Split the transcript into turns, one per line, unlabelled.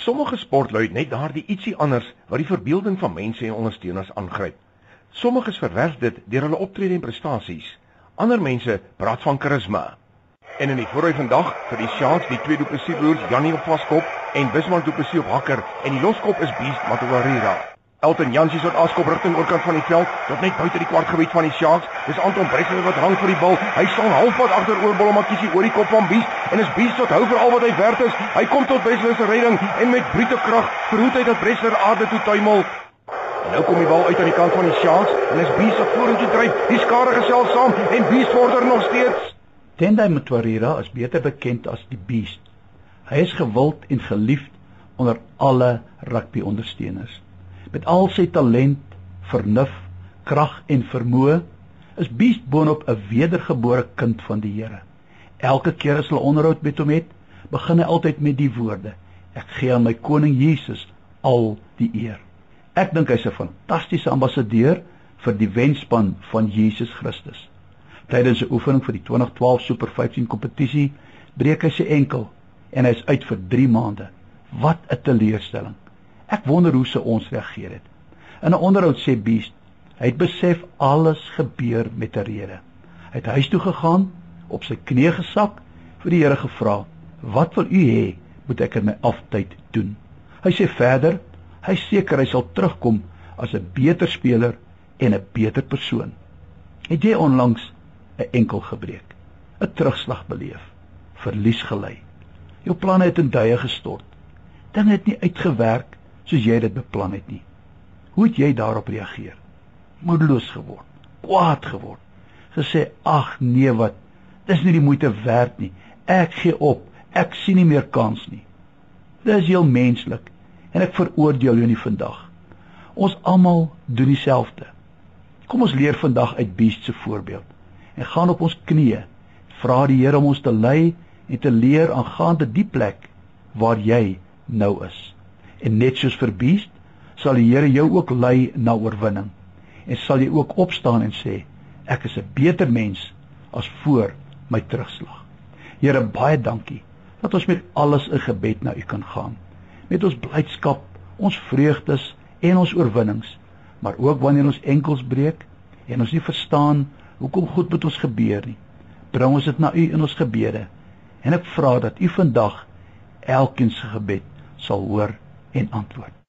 Sommige sportlui het net daardie ietsie anders wat die verbeelding van mense en ondersteuners aangryp. Sommiges verwerf dit deur hulle optrede en prestasies. Ander mense praat van karisma. En in die voorry vandag vir die Sharks, die twee Duplessis-broers, Janie op vaskop en Wisman Duplessis op hakker en die loskop is Beast Matawarira. Elton Jansie soort askop rigting oorkant van die veld, tot net buite die kwartgebied van die Sharks. Dis Anton Breslin wat hang vir die bal. Hy staan halfpad agter oor Bolle Makisi oor die kop van Bies en is Bies tot hou vir al wat hy werd is. Hy kom tot Breslin se redding en met brute krag verhoed hy dat Breslin aarde toe tuimel. En nou kom die bal uit aan die kant van die Sharks en is Bies wat vorentoe dryf. Die skare gesels saam en Bies vorder nog steeds.
Tendai Mtwarira is beter bekend as die Beast. Hy is gewild en geliefd onder alle rugby ondersteuners. Met al sy talent, vernuf, krag en vermoë is Beast boonop 'n wedergebore kind van die Here. Elke keer as hulle onderhoud met hom het, begin hy altyd met die woorde: Ek gee aan my koning Jesus al die eer. Ek dink hy's 'n fantastiese ambassadeur vir die wenspan van Jesus Christus. Tydens 'n oefening vir die 2012 Super 15 kompetisie breek hy sy enkel en hy's uit vir 3 maande. Wat 'n teleurstelling. Ek wonder hoe se ons reageer het. In 'n onderhoud sê Beast, hy het besef alles gebeur met 'n rede. Hy het huis toe gegaan, op sy knieë gesak, vir die Here gevra, "Wat wil U hê moet ek in my aftyd doen?" Hy sê verder, hy seker hy sal terugkom as 'n beter speler en 'n beter persoon. Het jy onlangs 'n enkel gebreek, 'n terugslag beleef, verlies gely? Jou planne het in duie gestort. Dinge het nie uitgewerk soos jy dit beplan het nie. Hoe het jy daarop reageer? Moedeloos geword, kwaad geword, gesê ag nee wat, dis nie die moeite werd nie. Ek gee op. Ek sien nie meer kans nie. Dis heel menslik en ek veroordeel jou nie vandag. Ons almal doen dieselfde. Kom ons leer vandag uit Beast se voorbeeld en gaan op ons knieë vra die Here om ons te lei en te leer aangaande die plek waar jy nou is. En net soos vir Beast sal die Here jou ook lei na oorwinning. En sal jy ook opstaan en sê ek is 'n beter mens as voor my terugslag. Here baie dankie dat ons met alles in gebed na U kan gaan. Met ons blydskap, ons vreugdes en ons oorwinnings, maar ook wanneer ons enkels breek en ons nie verstaan hoekom goed met ons gebeur nie. Bring ons dit na U in ons gebede. En ek vra dat U vandag elkeen se gebed sal hoor en antwoord.